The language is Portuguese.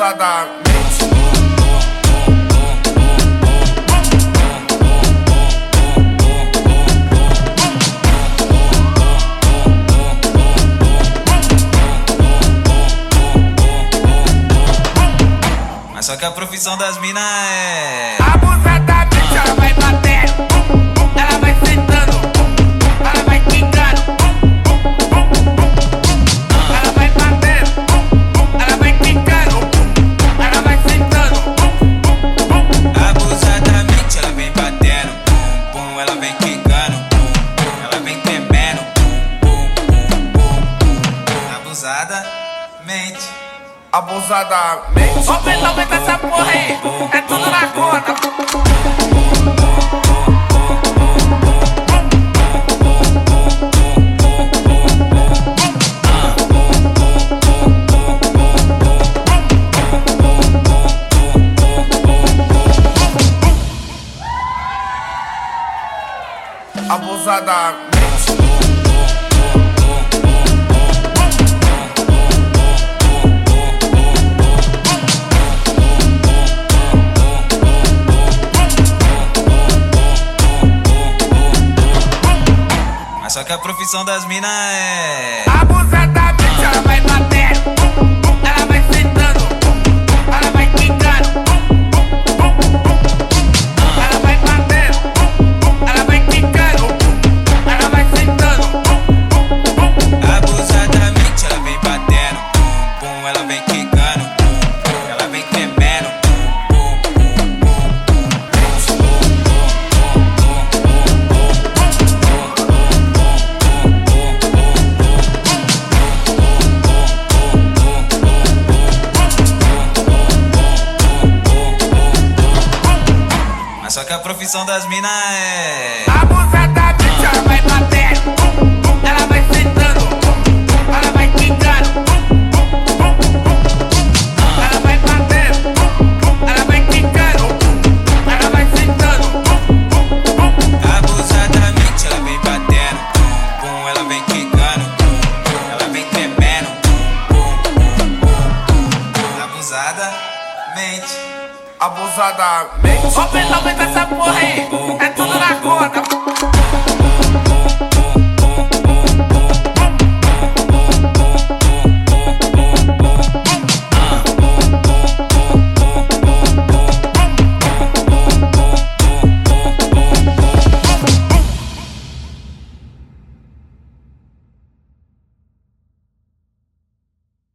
abusadamente. Mas só que a profissão das minas é. Abusadamente Abusadamente. Abusadamente. Aumenta, aumenta essa porra aí, é tudo na conta. Abusadamente. Só que a profissão das minas é. Abusadamente ela vai batendo, Mas só que a profissão das minas é. Abusadamente ela vai batendo, ela vai sentando, ela vai quicando, ela vai batendo, ela vai quicando, ela vai sentando. Abusadamente ela vem batendo, pum, ela vem quicando, pum, ela vem tremendo, pum, pum, pum, pum, abusadamente. Abusadamente.